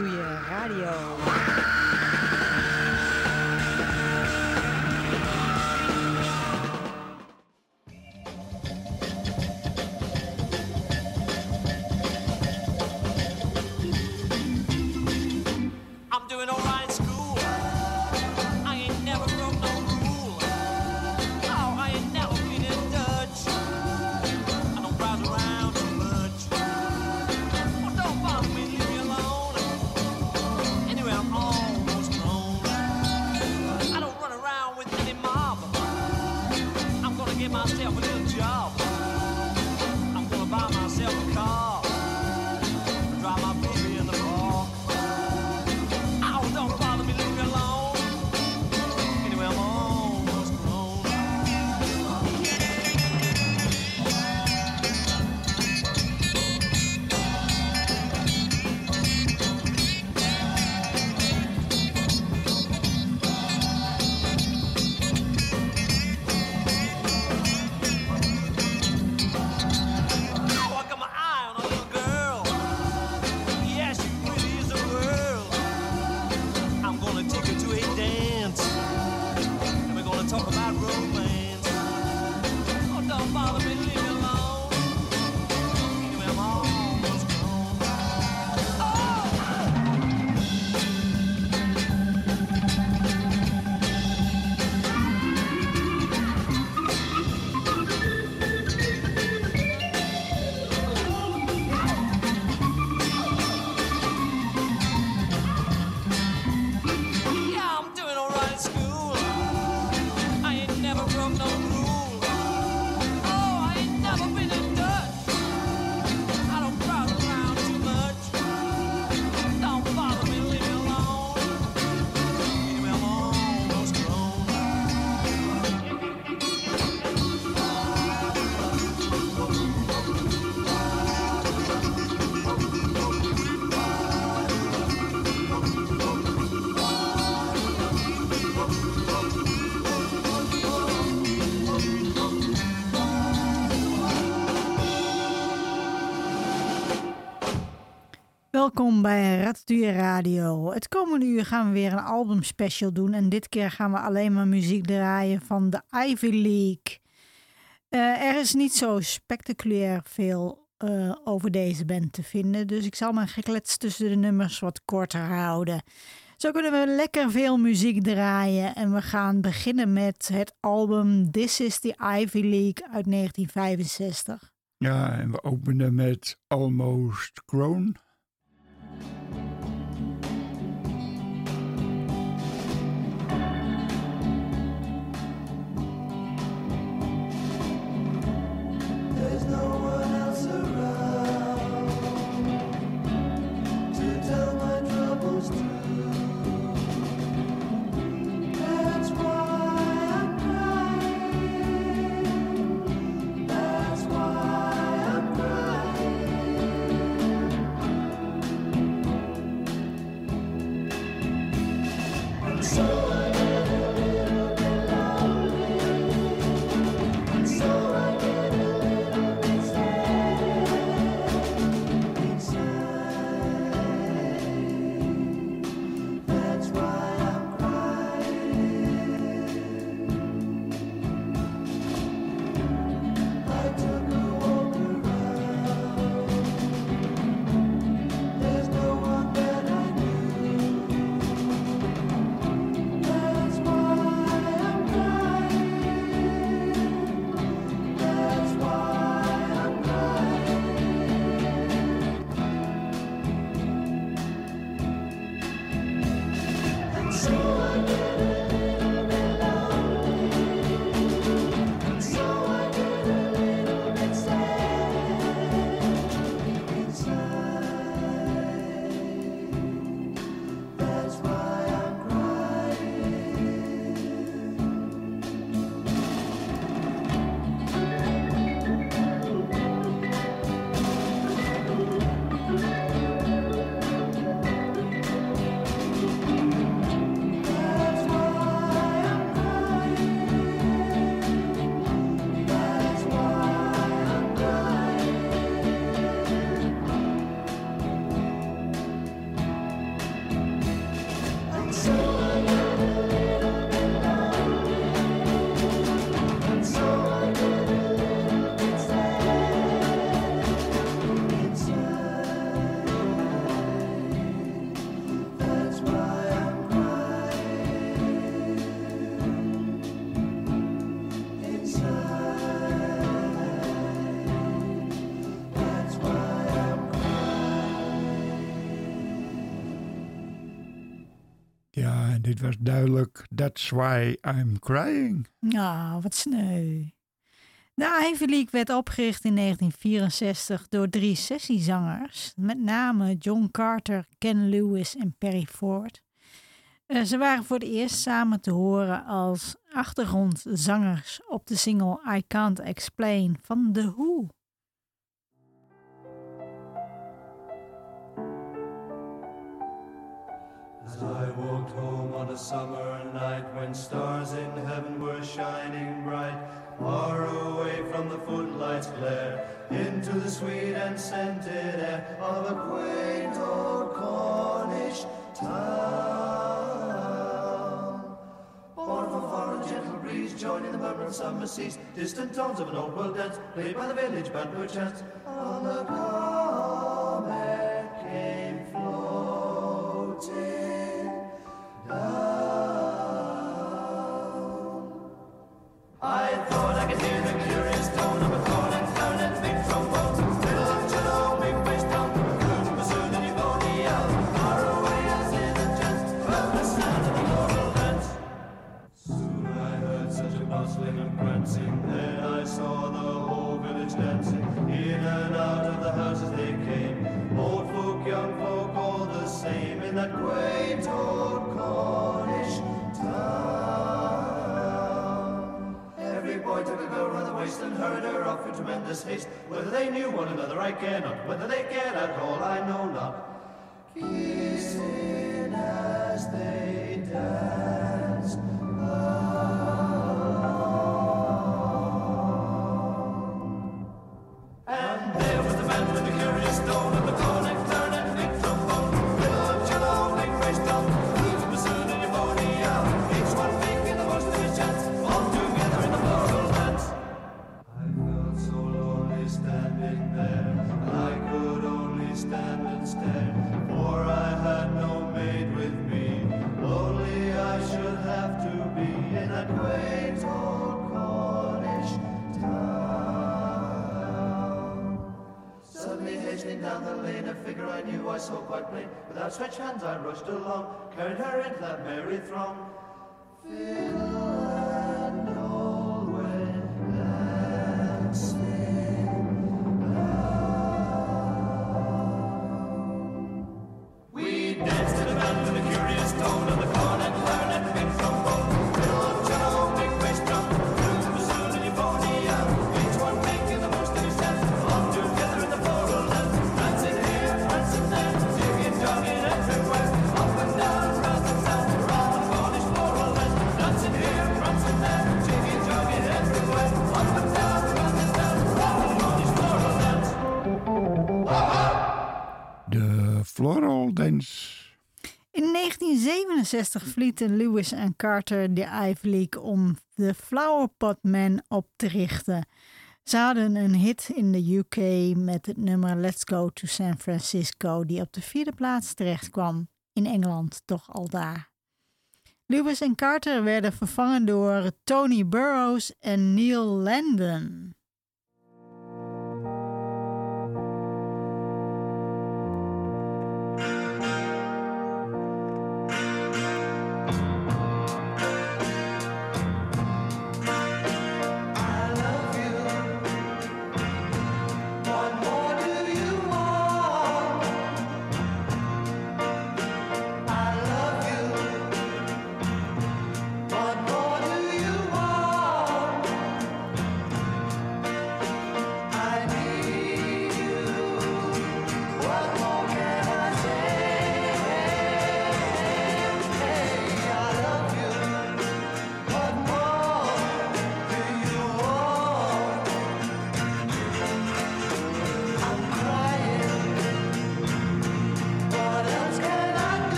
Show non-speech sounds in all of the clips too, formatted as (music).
Ratatouille Radio. Bij Ratatouille Radio. Het komende uur gaan we weer een albumspecial doen. En dit keer gaan we alleen maar muziek draaien van de Ivy League. Uh, er is niet zo spectaculair veel uh, over deze band te vinden. Dus ik zal mijn geklets tussen de nummers wat korter houden. Zo kunnen we lekker veel muziek draaien. En we gaan beginnen met het album This is the Ivy League uit 1965. Ja, en we openen met Almost Grown. Thank you. Dit was duidelijk That's Why I'm Crying. Ja, wat sneu. De Ivy League werd opgericht in 1964 door drie sessiezangers, met name John Carter, Ken Lewis en Perry Ford. Uh, ze waren voor het eerst samen te horen als achtergrondzangers op de single I Can't Explain van The Who. As I walked home on a summer night when stars in heaven were shining bright, far away from the footlights' glare, into the sweet and scented air of a quaint old Cornish town. Born from far and gentle breeze, joining the murmur of summer seas, distant tones of an old world dance, played by the village band perchance, on the comet and then I saw the whole village dancing. In and out of the houses they came, old folk, young folk, all the same, in that quaint old Cornish town. Every boy took a girl round the waist and hurried her off in tremendous haste. Whether they knew one another, I care not. Whether they cared at all, I know not. Kissing as they danced along. inherit the merry throng. Fill Floral Dance. In 1967 verlieten Lewis en Carter de Ivy League om de Flowerpot Man op te richten. Ze hadden een hit in de UK met het nummer Let's Go to San Francisco, die op de vierde plaats terecht kwam. In Engeland toch al daar. Lewis en Carter werden vervangen door Tony Burrows en Neil Landon.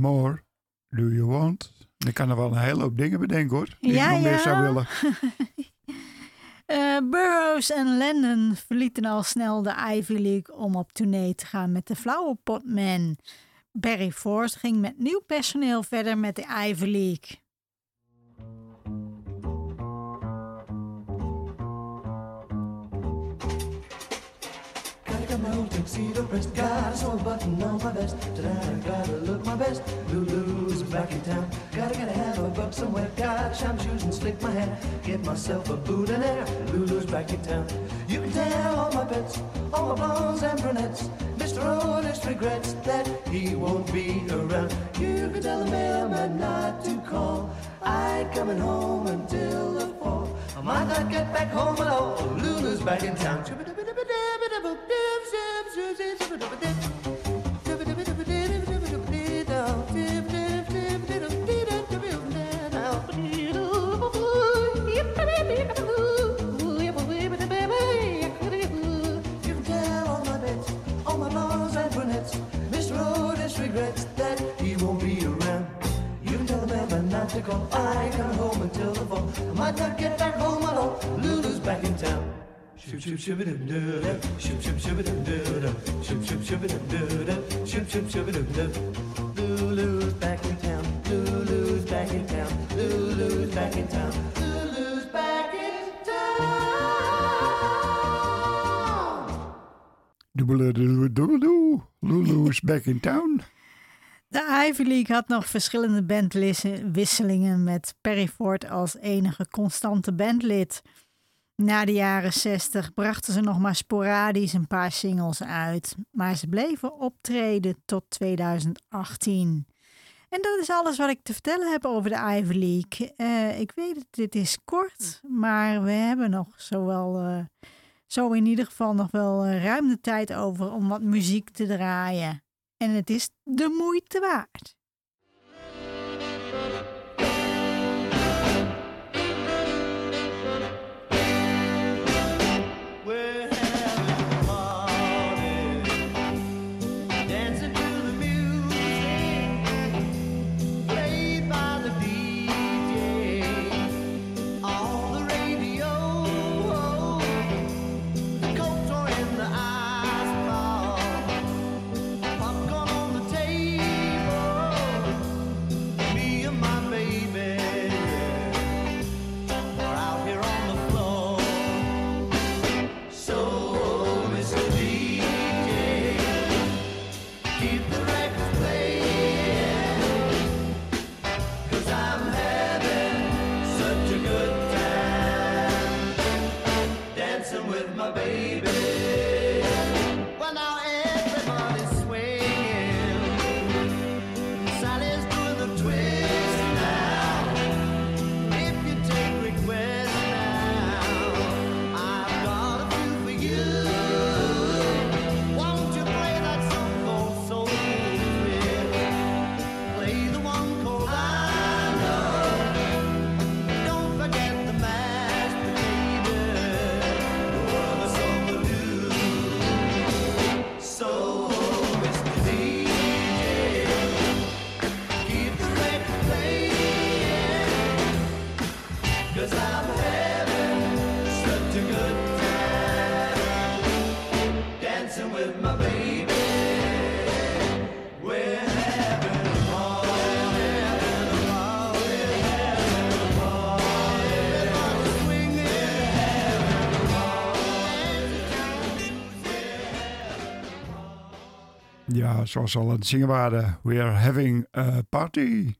More do you want? Ik kan er wel een hele hoop dingen bedenken hoor. Die Ja, ik nog meer zou willen. (laughs) Eh, Burroughs en Lennon verlieten al snel de Ivy League om op tournee te gaan met de Flower Pot Man. Barry Force ging met nieuw personeel verder met de Ivy League. Gotta old tuxedo pressed, Got a a button on my vest. Tonight I gotta look my best. Blue Lulu's back in town. Gotta get a half a buck somewhere. Gotta shine my shoes and slick my hair. Get myself a and air. Lulu's back in town. You can tell all my pets, all my blondes and brunettes. Mr. Otis regrets that he won't be around. You can tell the mailman not to call. I ain't coming home until the fall. Mother, get back home alone. Lulu's back in town. To call. I coming home until the fall. I might not get back home at all. Lulu's back in town. Shoop shoop shoop doo doo. Shoop shoop shoop doo doo. Shoop shoop shoop doo doo. Shoop shoop shoop doo doo. Lulu's back in town. Lulu's back in town. Lulu's back in town. Lulu's back in town. Dubbele doe doe doe. Lulu's back in town. De Ivy League had nog verschillende bandwisselingen met Perry Ford als enige constante bandlid. Na de jaren 60 brachten ze nog maar sporadisch een paar singles uit, maar ze bleven optreden tot 2018. En dat is alles wat ik te vertellen heb over de Ivy League. Eh, ik weet het, dit is kort, maar we hebben nog zowel, eh, zo in ieder geval nog wel eh, ruim de tijd over om wat muziek te draaien. En het is de moeite waard. Zoals al aan het zingen waren. We are having a party.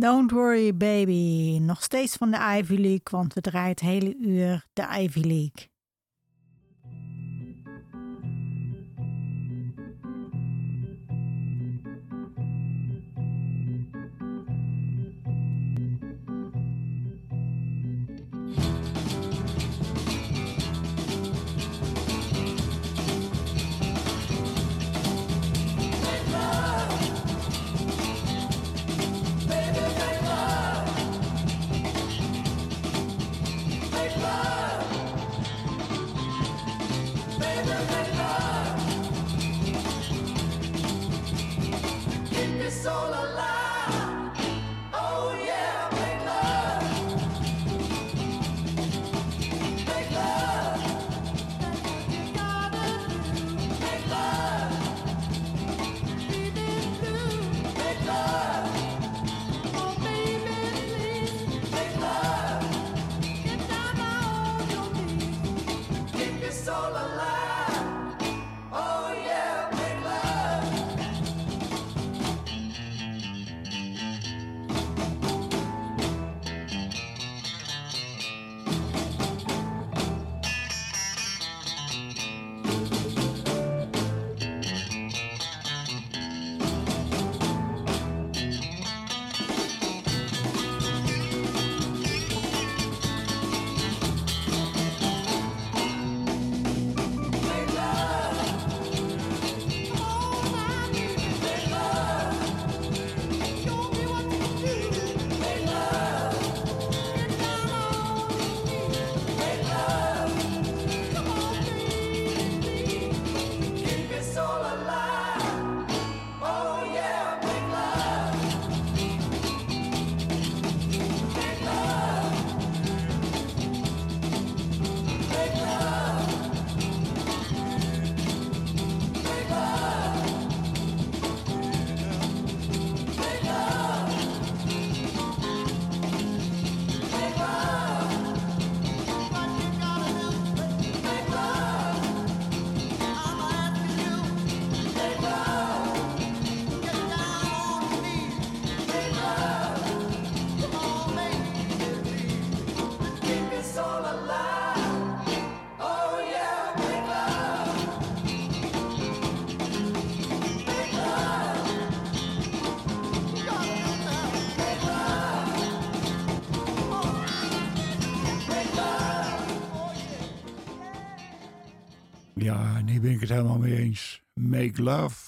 Don't Worry Baby, nog steeds van de Ivy League, want we draaien het hele uur de Ivy League. Ik ben ik het helemaal mee eens. Make love.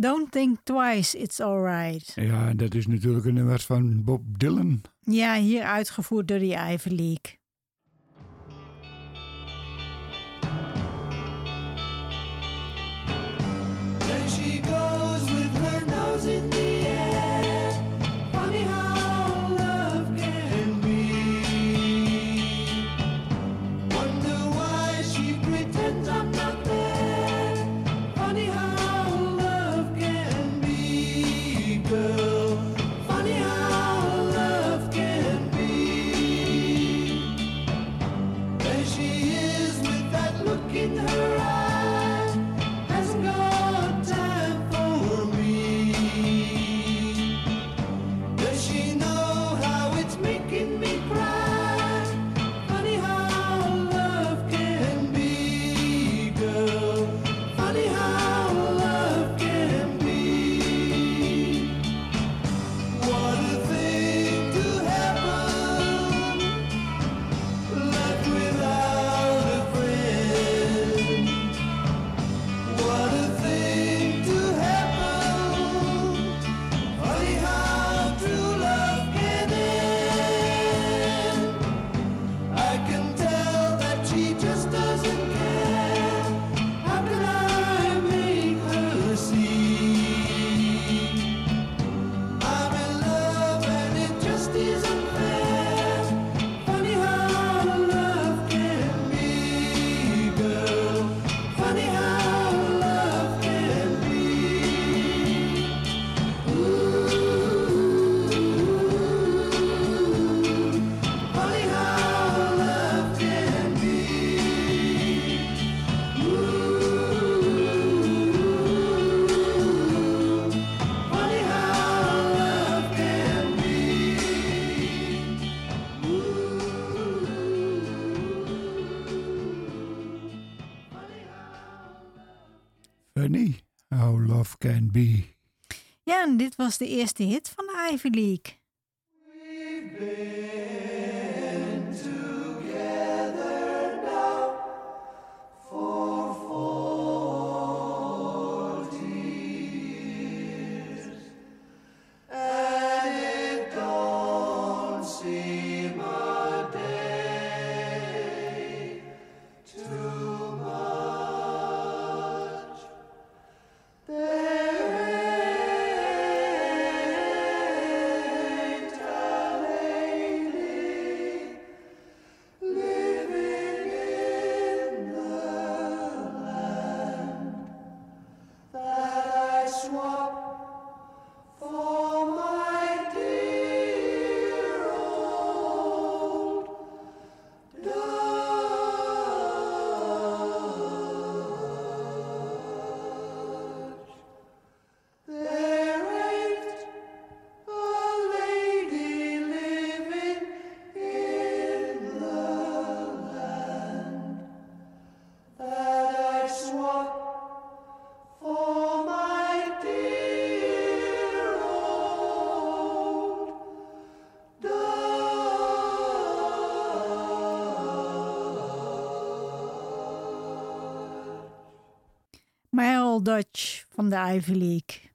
Don't Think Twice, It's Alright. Ja, dat is natuurlijk een nummer van Bob Dylan. Ja, hier uitgevoerd door die Ivy League. was de eerste hit van de Ivy League. Dutch van de Ivy League.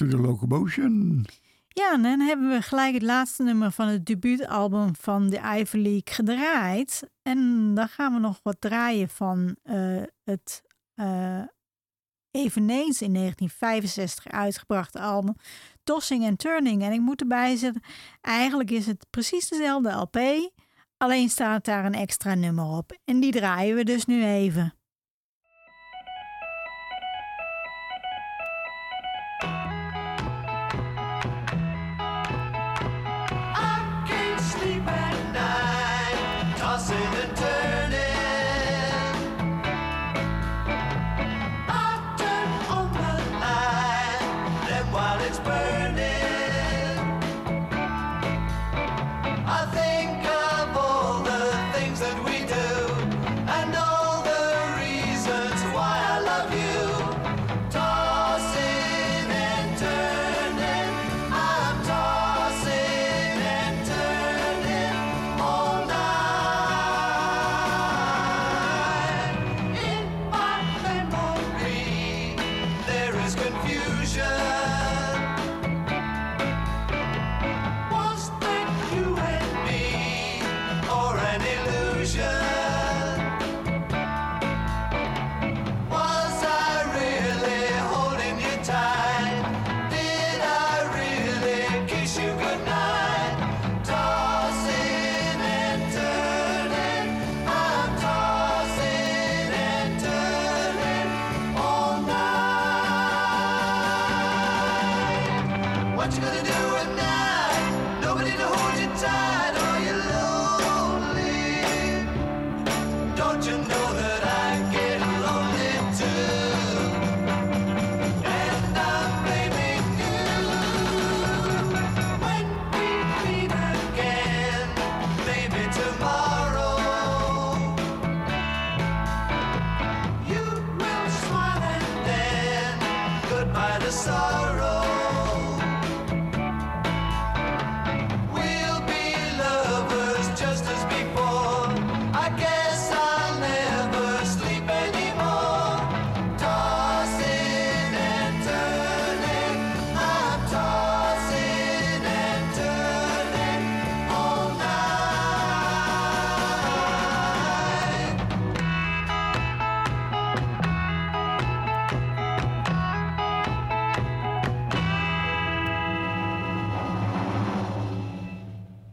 To the Locomotion. Ja, en dan hebben we gelijk het laatste nummer van het debuutalbum van de Ivy League gedraaid. En dan gaan we nog wat draaien van eh, het eh, eveneens in 1965 uitgebrachte album Tossing and Turning. En ik moet erbij zetten, eigenlijk is het precies dezelfde LP, alleen staat daar een extra nummer op. En die draaien we dus nu even.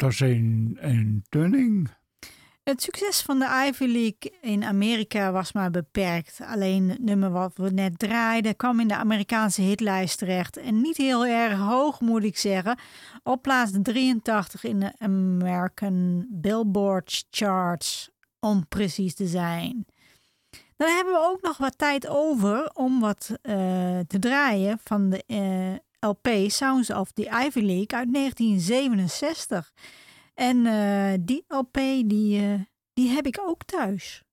Tossing en Turning. Het succes van de Ivy League in Amerika was maar beperkt. Alleen het nummer wat we net draaiden kwam in de Amerikaanse hitlijst terecht. En niet heel erg hoog moet ik zeggen. Op plaats 83 in de American Billboard Charts, om precies te zijn. Dan hebben we ook nog wat tijd over om wat eh, te draaien van de eh, LP Sounds of the Ivy League uit 1967. En eh, die LP die, eh, die heb ik ook thuis.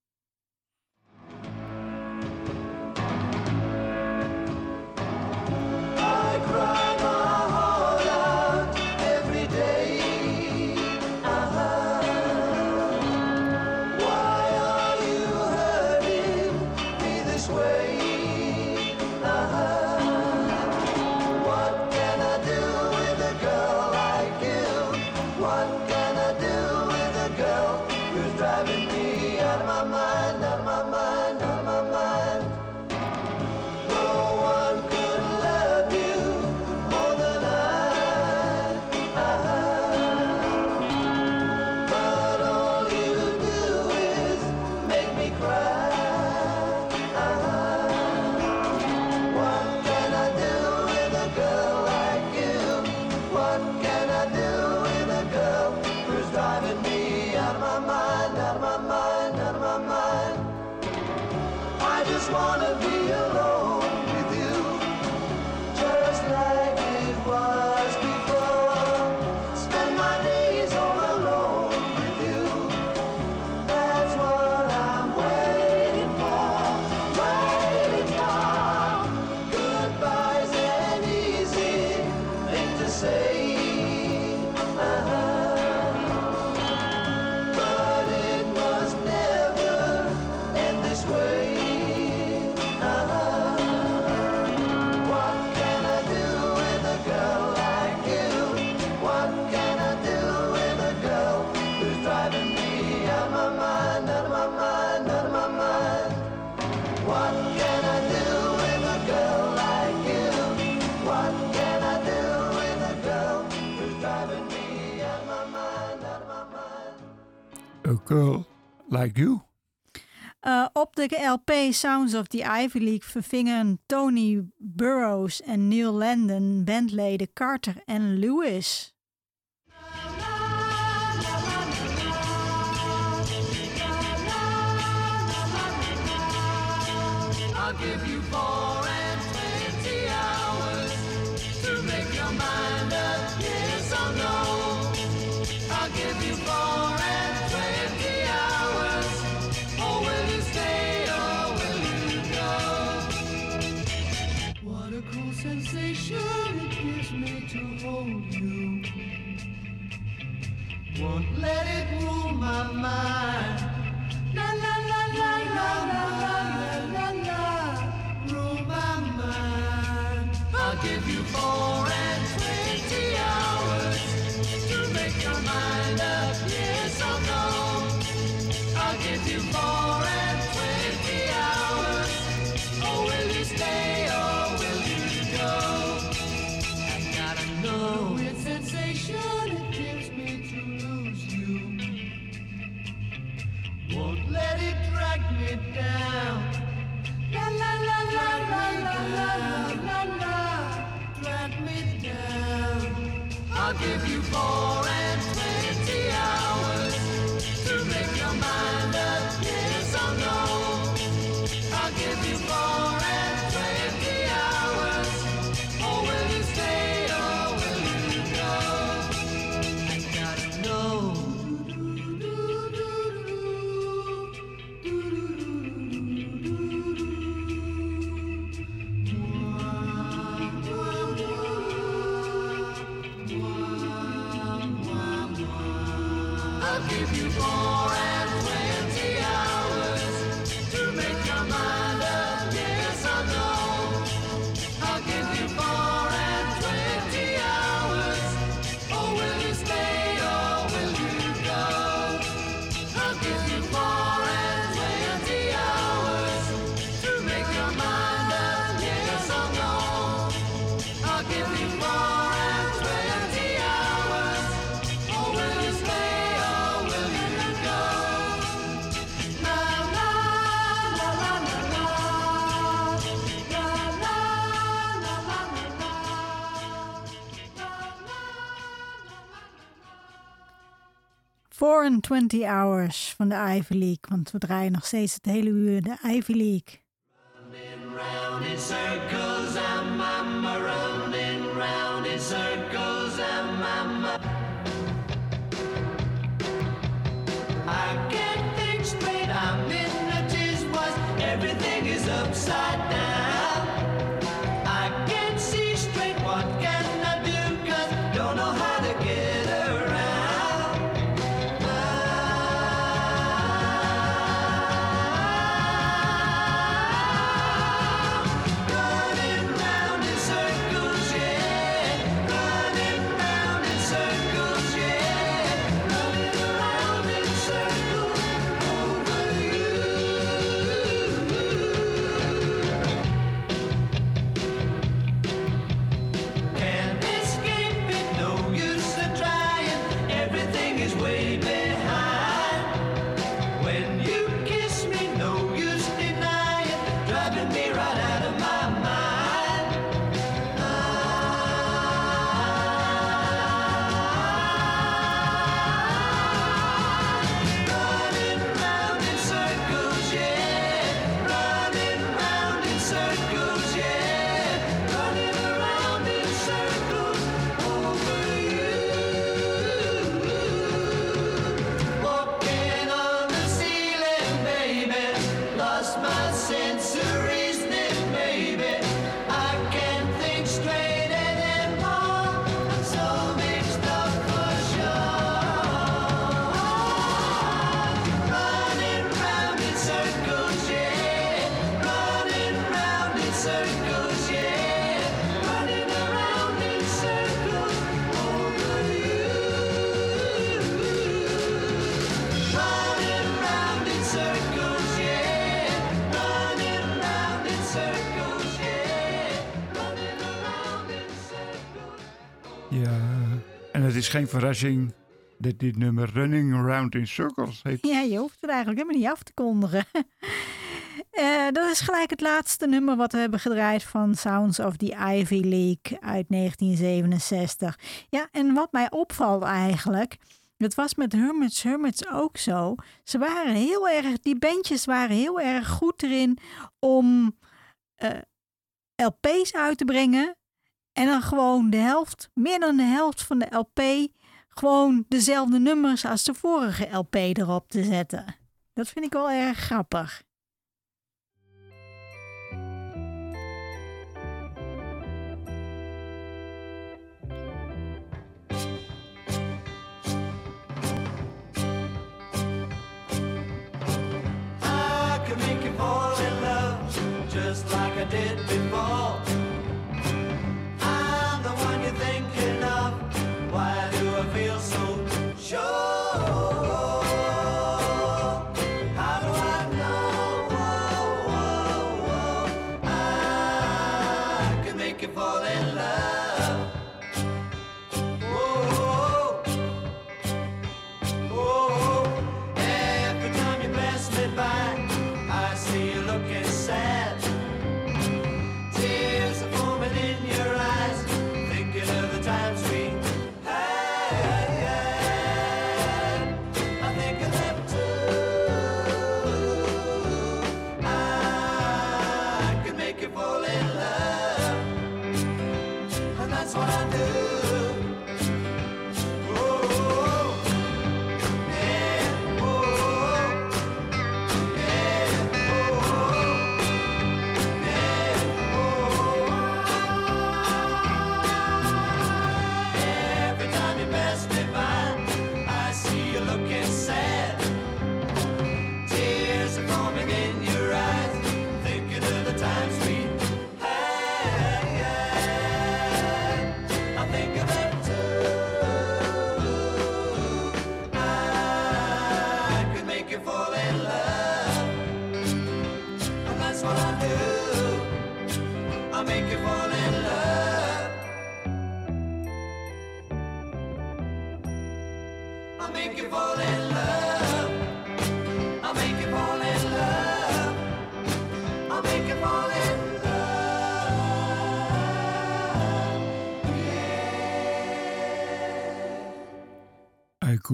Eh, op de LP Sounds of the Ivy League vervingen Tony Burroughs en Neil Landon bandleden Carter en Lewis. my mind. give you more. 20 Hours van de Ivy League. Want we draaien nog steeds het hele uur de Ivy League. geen verrassing dat dit nummer Running Around in Circles heet. Ja, je hoeft het eigenlijk helemaal niet af te kondigen. (laughs) Eh, dat is gelijk het laatste nummer wat we hebben gedraaid van Sounds of the Ivy League uit 1967. Ja, en wat mij opvalt eigenlijk, het was met Hermits Hermits ook zo. Ze waren heel erg, die bandjes waren heel erg goed erin om eh, LP's uit te brengen en dan gewoon de helft, meer dan de helft van de LP, gewoon dezelfde nummers als de vorige LP erop te zetten. Dat vind ik wel erg grappig.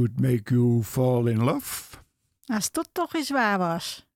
Could make you fall in love. Als dat toch eens waar was.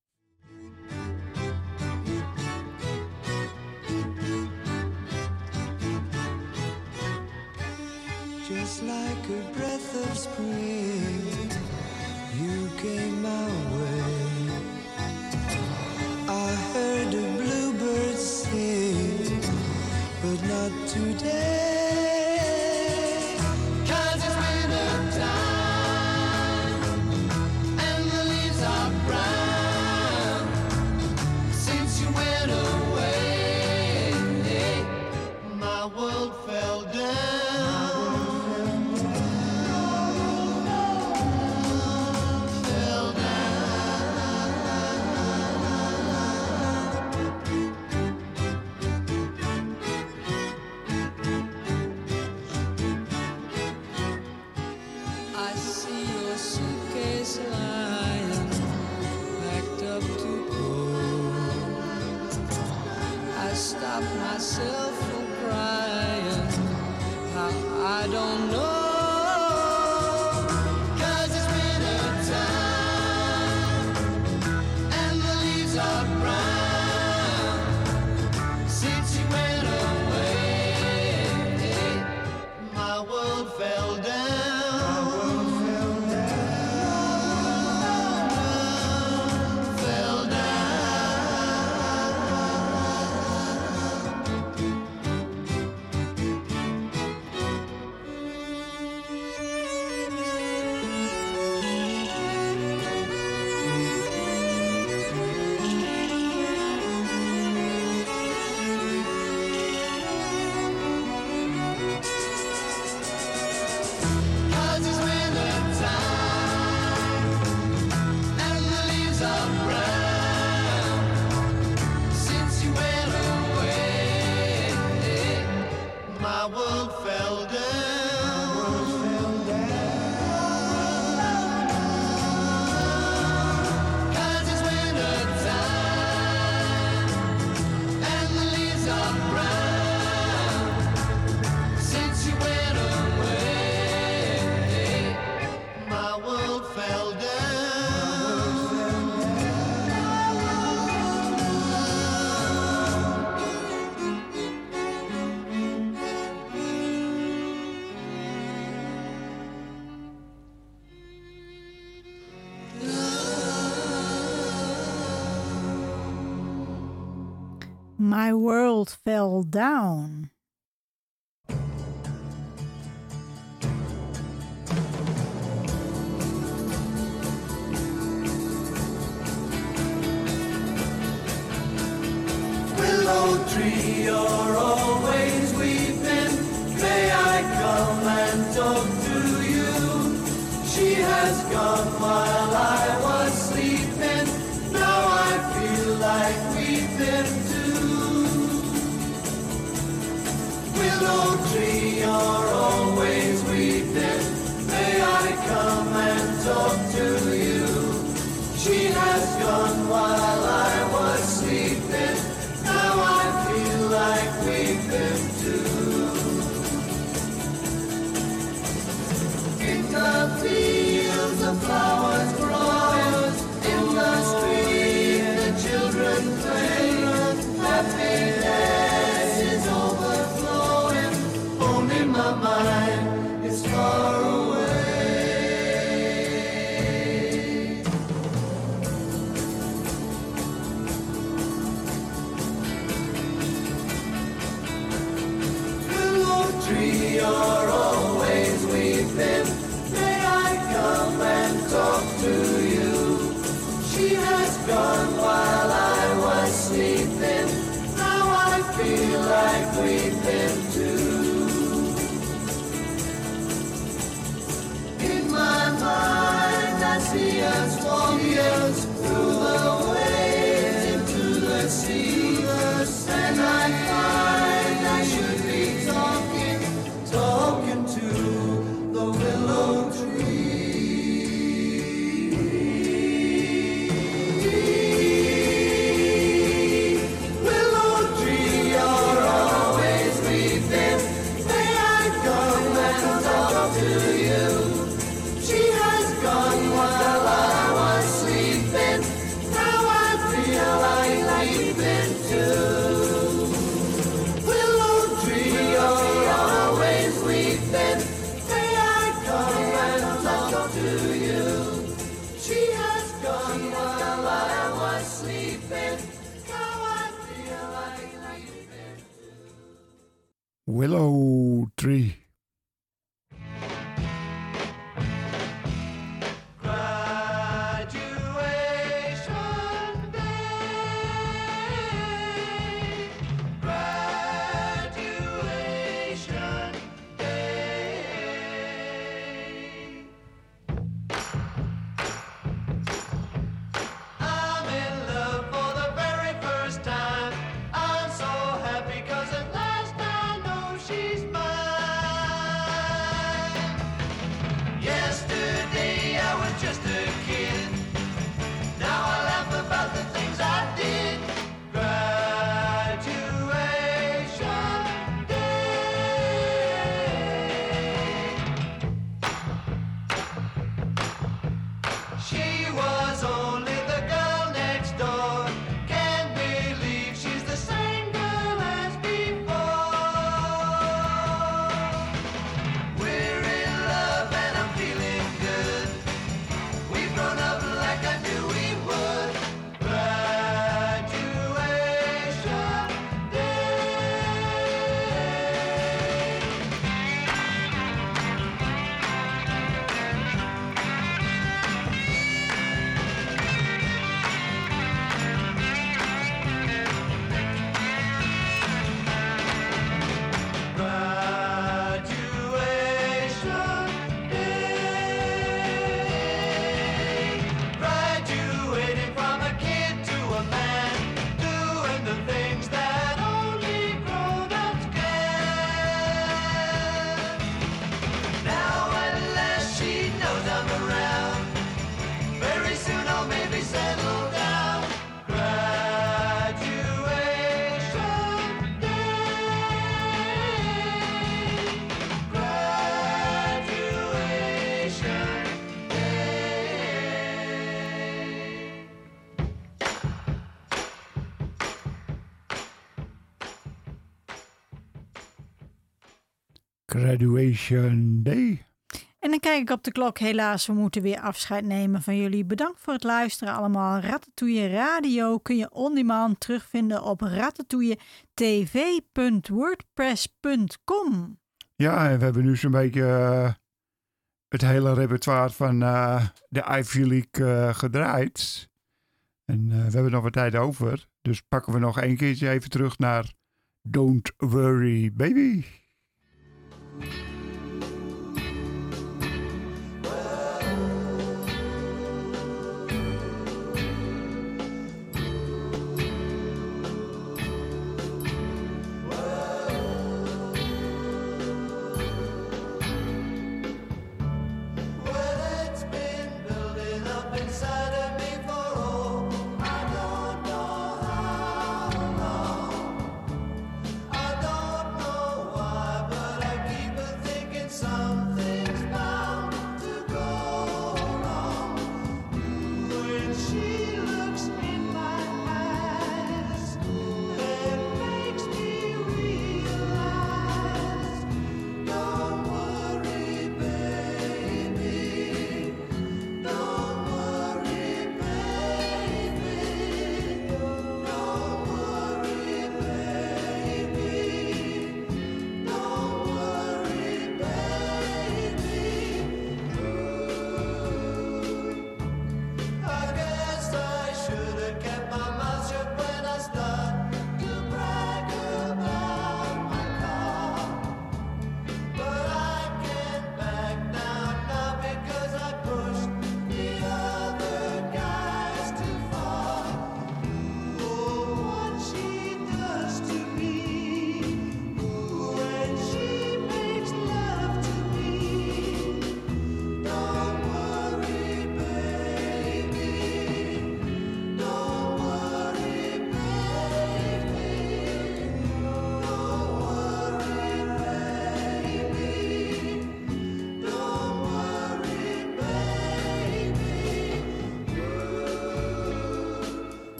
My world fell down. willow tree you're always weeping may i come and talk to you she has gone. my talk to 永远。Graduation Day. En dan kijk ik op de klok. Helaas, we moeten weer afscheid nemen van jullie. Bedankt voor het luisteren allemaal. Ratatouille Radio kun je on demand terugvinden op ratatouilletv.wordpress.com. Ja, en we hebben nu zo'n beetje eh, het hele repertoire van eh, de Ivy League eh, gedraaid. En we hebben nog wat tijd over. Dus pakken we nog één keertje even terug naar Don't Worry Baby. Thank you.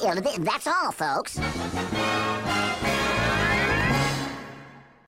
the of. That's all, folks.